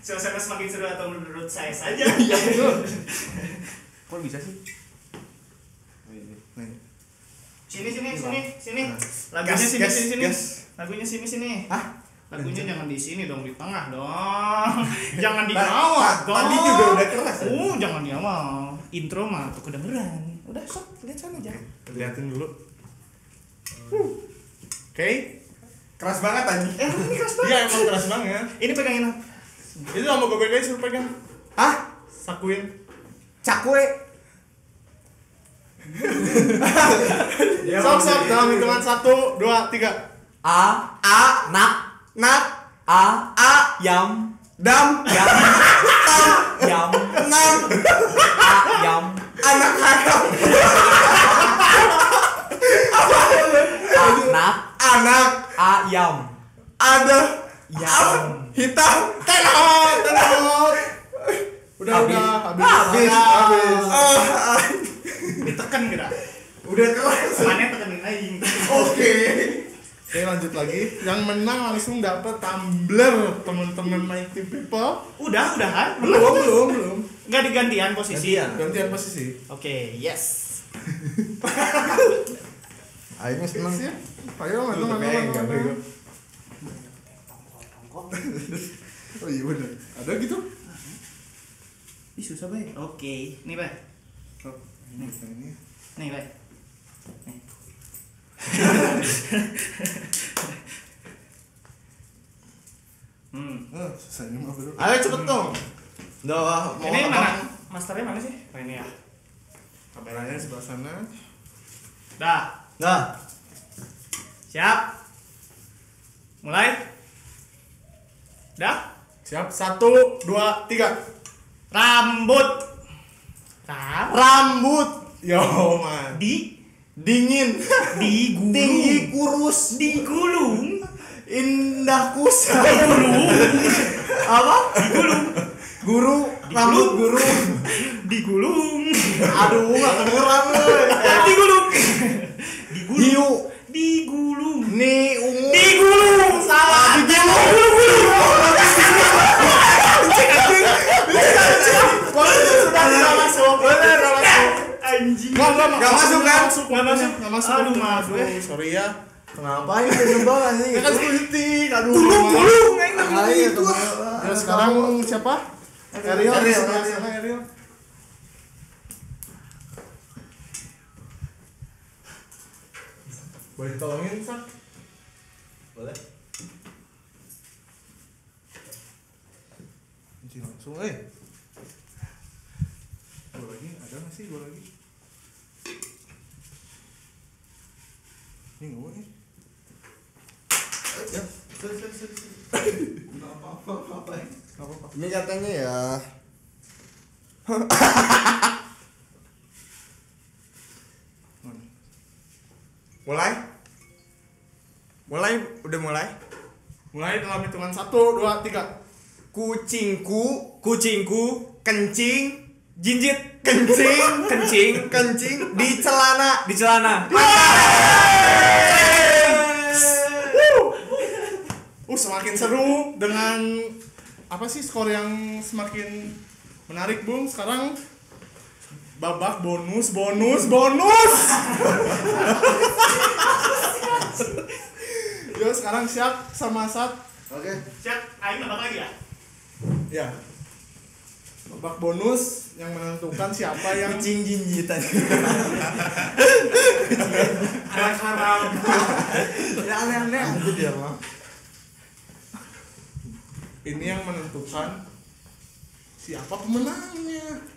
Suasana semakin seru atau menurut saya saja. iya betul Kok bisa sih? Nih. Sini sini sini sini. Nah. Lagunya sini sini sini. Lagunya sini sini. Hah? Lagunya jangan di sini dong, di tengah dong. jangan di bawah dong. tadi juga udah keras ya? Oh, jangan di awal. Intro mah tuh kedengeran. Udah, sok, lihat sana aja. liatin dulu oke Keras banget anjing. Eh, ini keras banget. iya emang keras banget Ini pegangin. itu sama gobek guys suruh pegang Hah? sakuin Cakwe. sok sok dalam hitungan satu dua tiga A A nak nak A A yam. Dam yam. Tam yam. Nam A yam. Anak ayam anak. Anak. Ayam ada. Yam. Hitam. Tenot tenot. Udah udah habis. Habis. habis. Ditekan kita. udah kelas Mana tekenin aing. oke Oke lanjut lagi Yang menang langsung dapat tumbler Teman-teman Mighty People Udah, udahan. Belum belum belum Enggak digantian posisi. Gantian. Gantian posisi Oke, yes. Aing seneng. Siap Ayo mana mana. Oh iya bener Ada gitu Ih, susah, Bay. Oke, nih, Bay. Oh, ini ini Nih, Bay. Nih. Hmm. Oh ini mah ayo cepet dong Udah, mau Ini mana? Masternya mana sih? Oh, ini ya. Kameranya sebelah sana Dah. Nah, Siap. Mulai. Dah. Siap Satu Dua Tiga Rambut. Ram. rambut Yo man Di. Dingin Digulung. tinggi kurus Digulung. indah kusa apa guru rambut guru Digulung. aduh nggak kedengeran euy. Digulung. Digulung. hiu Digulung. ni ungu Digulung. Salah. Digulung. Bener tidak masuk Anjing. Nggak nggak Nggak masuk, kan? masuk Nggak masuk. Nggak masuk Aduh, maaf, Aduh, Sorry ya kenapa ini nembak sih Ya kan politik Aduh mah Ah, iya, gitu. kenapa? Ya sekarang siapa? Ariel, Ariel, Ariel. Boleh tolongin, Sak? Boleh. Kunci langsung, eh. Gua lagi, ada nggak sih gua lagi? Ini nggak boleh. ya sorry, sorry, sorry, sorry. Nggak apa-apa apa ya Nggak apa-apa. Ini katanya ya mulai mulai udah mulai Mulai dalam hitungan satu, dua, tiga. kucingku kucingku kencing jinjit kencing kencing kencing di celana Di celana. Uh, semakin seru dengan apa sih skor yang semakin menarik, Bung. Sekarang babak bonus, bonus, bonus. Yo, sekarang siap sama Sat. Oke. Siap, ayo nambah lagi ya. Ya. Babak bonus yang menentukan siapa yang kucing jinjitan anak haram. Ya aneh-aneh aja dia mah. Ini yang menentukan siapa pemenangnya.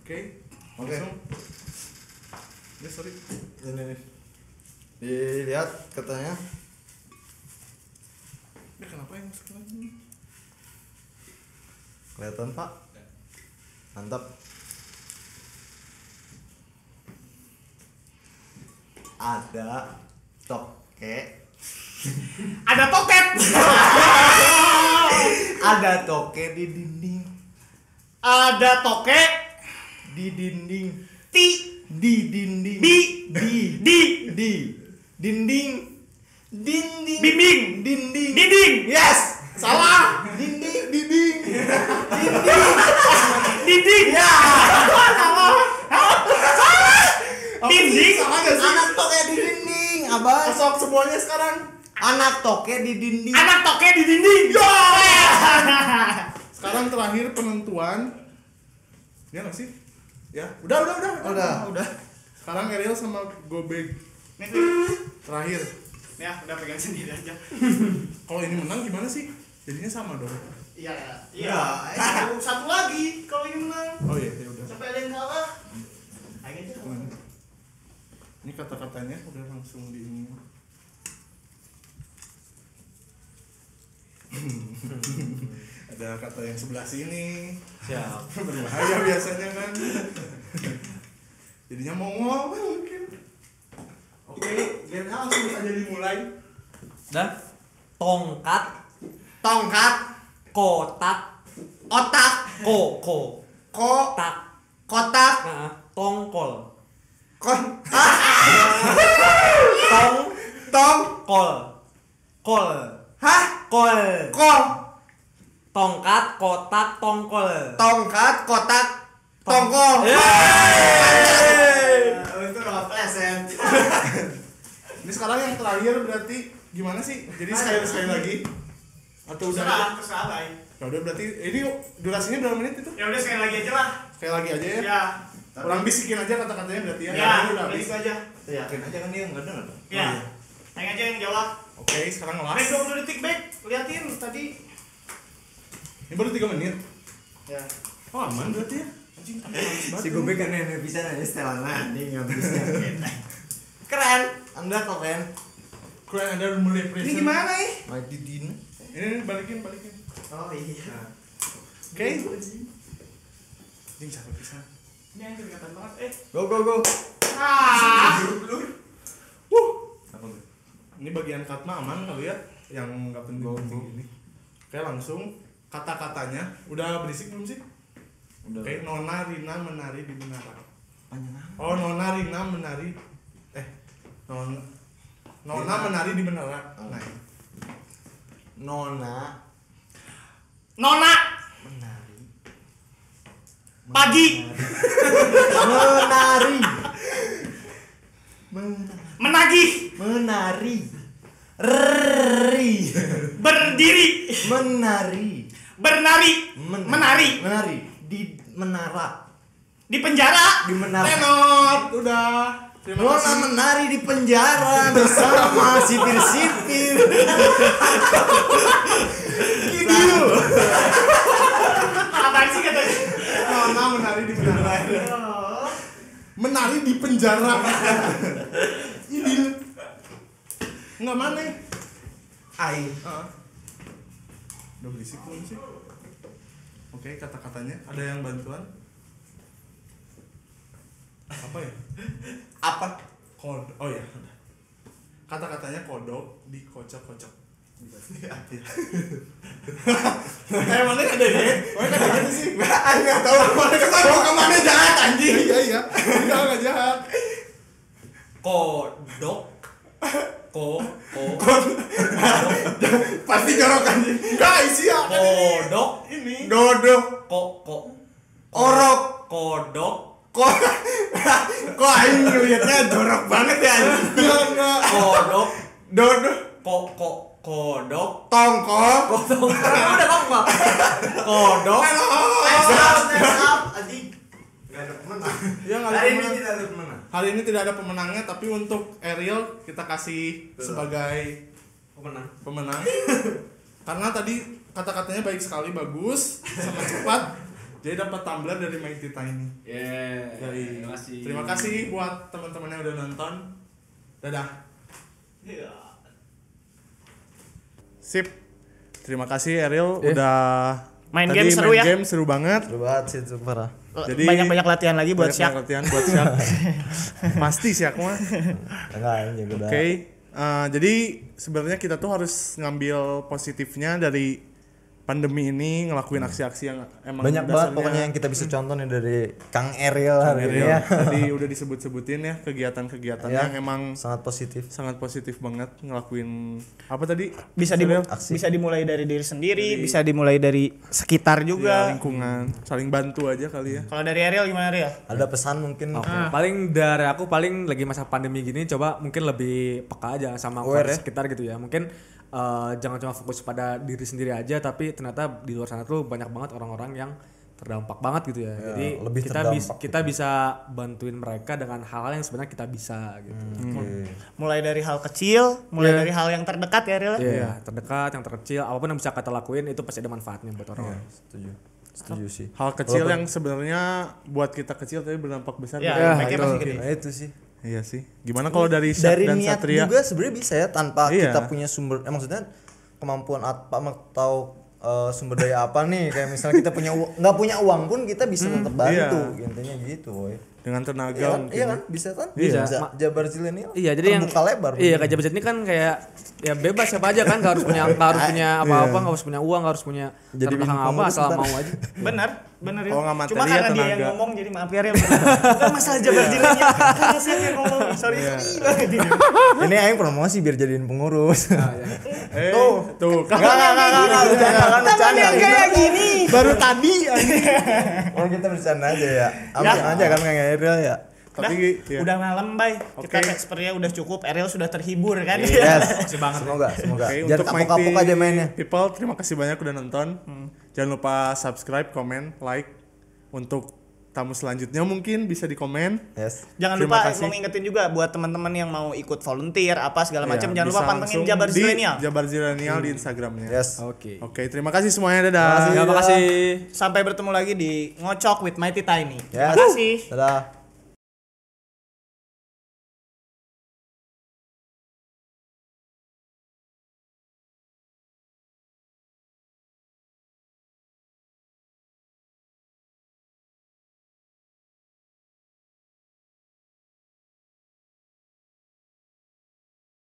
Oke. Oke. Langsung. Ya, sorry. Ini nih. Dilihat katanya. Ya, kenapa yang masuk lagi? Kelihatan, Pak. Mantap. Ada toke. Ada toket. Ada toke di dinding. Ada toket Di dinding. ti Di dinding. Di. di di di dinding. Dinding. Bimbing. Dinding. dinding. Yes. Salah. Dinding. Dinding. Dinding. Ya. Dinding. Salah gak sih? Anak toke di dinding, abang. Masuk semuanya sekarang. Anak toke di dinding. Anak toket di dinding. Sekarang terakhir penentuan. Ya nggak sih? Ya, udah, udah, udah, Udah. udah. Sekarang Ariel sama Gobeg nih. terakhir. Ya, udah pegang sendiri aja. Kalau ini menang gimana sih? Jadinya sama dong. Iya, iya. Satu, satu lagi kalau ini menang. Oh iya, ya udah. Sampai ada yang kalah. Aja. Ini kata-katanya udah langsung di ini. Ada kata yang sebelah sini. siap Berbahaya biasanya kan. Jadinya mongol mungkin. Oke, biar langsung aja dimulai. dah tongkat Tongkat. kotak Otak. ko ko Ko. tak Kotak. nah tongkol Kon. tong Tong. kol kol Hah? kol Kol. tongkat kotak tongkol Tongkat. Kotak. Tongkol. itu udah pleset Ini sekarang yang terakhir berarti gimana sih? Jadi sekali sekali lagi atau udah? Terserah, terserah lah. Ya udah berarti ini durasinya berapa menit itu? Ya udah sekali lagi aja lah. Sekali lagi aja ya. Ya. Orang bisikin aja kata-katanya berarti ya. Ya, Ini udah habis. itu aja. Yakin aja kan dia nggak dengar. Ya. Yang aja yang jawab. Oke, sekarang ngelas. Baik 20 detik baik. Liatin tadi. Ini baru 3 menit. Ya. Oh, aman berarti ya. Si Gobek kan nenek bisa nanya setelan anjing nggak bisa. Keren. Anda keren. Keren ada mulai Ini present. gimana nih? Mati din. Ini balikin, balikin. Oh iya. Oke. Anjing capek pisan. Ini yang kelihatan banget. Eh. Go go go. Ah. Wuh. Ini bagian katma aman kali ya yang nggak penting penting ini. Oke, langsung kata-katanya udah berisik belum sih? Udah. Oke, Nona Rina menari di menara. Panjang apa? Oh, Nona Rina menari eh Nona Nona menari di menara. Nah, ini. Nona Nona menari. pagi Menari. Men- menagih Menari. Ri. berdiri Menari. bernari Men- menari Menari di menara. di penjara Di menara. Tenot, udah. Terima Nona menari di penjara bersama sipir-sipir. Gitu. apaan sih katanya Nona menari di menara. Menari di penjara. Ini nggak mana? Ai. Ah. Udah berisik belum sih? Oke, kata-katanya ada yang bantuan? Apa ya? Apa? Kod. Oh ya, udah. Kata-katanya kodok dikocok-kocok. Eh mana ada ya? Mana ada ya sih? Nah, enggak tahu mana ketemu ke mana jahat anjing. Iya iya. Enggak enggak jahat. Kodok. Ko ko Pasti jorok anjing. Enggak isi ya. kodok Ini. dodo ko ko orok kodok ko kok aing ngeliatnya dorok banget ya? Anjing Enggak. Kodok. Dodo ko ko kodok? Tongkol. Kodok. Udah tongkol. Kodok. Ya enggak ada hari ini tidak ada pemenang. Hari ini tidak ada pemenangnya tapi untuk Ariel kita kasih sebagai pemenang. pemenang. Karena tadi kata-katanya baik sekali, bagus, sama cepat. Jadi dapat tumbler dari Mighty Tiny. yeah Dari terima kasih Terima kasih buat teman-teman yang udah nonton. Dadah. Sip. Terima kasih Ariel Eh. udah Main tadi game seru ya? game seru banget. Seru banget sih itu parah. Jadi- banyak-banyak latihan lagi buat Banyak siak. latihan buat siap. Pasti siak mah. Enggak ini juga udah. Oke, eh, jadi sebenarnya kita tuh harus ngambil positifnya dari pandemi ini ngelakuin aksi-aksi yang emang Banyak banget dasarnya pokoknya yang kita bisa contoh nih dari Kang Ariel hari ini Ariel. ya. Tadi udah disebut-sebutin ya kegiatan-kegiatan Ya. yang emang Sangat positif. sangat positif banget ngelakuin apa tadi? Bisa di, Aksi. bisa dimulai dari diri sendiri, bisa dimulai dari sekitar Ya, juga. lingkungan, saling bantu aja kali ya. Kalau dari Ariel gimana Ariel? Ada pesan mungkin Oke, paling dari aku paling lagi masa pandemi gini coba mungkin lebih peka aja sama kondisi ya. sekitar gitu ya. Mungkin eh, jangan cuma fokus pada diri sendiri aja tapi ternyata di luar sana tuh banyak banget orang-orang yang terdampak banget gitu ya. Jadi lebih kita bisa kita bisa bantuin mereka dengan hal-hal yang sebenarnya kita bisa gitu. Oke. Mulai dari hal kecil, mulai dari hal yang terdekat ya Ariel. Iya, terdekat, yang terkecil, apa pun yang bisa kita lakuin itu pasti ada manfaatnya buat orang. Setuju. Setuju sih. Hal kecil yang sebenarnya buat kita kecil tapi berdampak besar. Ya, buat- efeknya itu. pasti gede. Nah itu sih. Iya sih. Gimana kalau dari Syak dari dan niat Satria? juga sebenarnya bisa ya tanpa Iya. kita punya sumber eh, maksudnya kemampuan apa atau eh, sumber daya apa nih kayak misalnya kita punya nggak punya uang pun kita bisa tetap bantu intinya gitu woy. Dengan tenaga Iya kan? mungkin. Iya ya. kan? Bisa kan? Bisa. Bisa. Jabar Zilenial. Iya, jadi yang lebar. Iya, kayak Jabar ini kan kayak ya bebas siapa aja kan, nggak harus punya nggak harus punya apa-apa, nggak harus punya uang, nggak harus punya Jadi jadi belakang bingung apa asal ntar. mau aja. Benar, benar ya. Nggak materi Cuma ya karena dia tenaga. yang ngomong jadi maaf ya. Bukan masalah jabar jilanya. Karena saya yang ngomong. Sorry, sorry banget ini. Ini aing promosi biar jadiin pengurus. Eh, tuh, tuh. Enggak enggak enggak bercanda kan bercanda. yang kayak gini. Baru tadi. Oh kita bercanda aja ya. Ambil aja kan kayak Ariel ya. Tapi ya. Udah malam, Bay. Kita Oke. sepertinya udah cukup. Ariel sudah terhibur kan? Yes. Semoga semoga. Oke, Jangan untuk kapok-kapok aja mainnya. People, terima kasih banyak udah nonton. Jangan lupa subscribe, komen, like. Untuk tamu selanjutnya mungkin bisa di komen. Yes. Jangan Terima lupa kasih. mau ngingetin juga buat teman-teman yang mau ikut volunteer apa segala macam Ya, jangan lupa pantengin Jabar Zilenial. Jabar Zilenial di Instagramnya. Yes. Oke. Oke, terima kasih semuanya. Dadah. Terima kasih. Terima kasih. Sampai bertemu lagi di Ngocok with Mighty Tiny. Yes. Terima kasih. Dadah.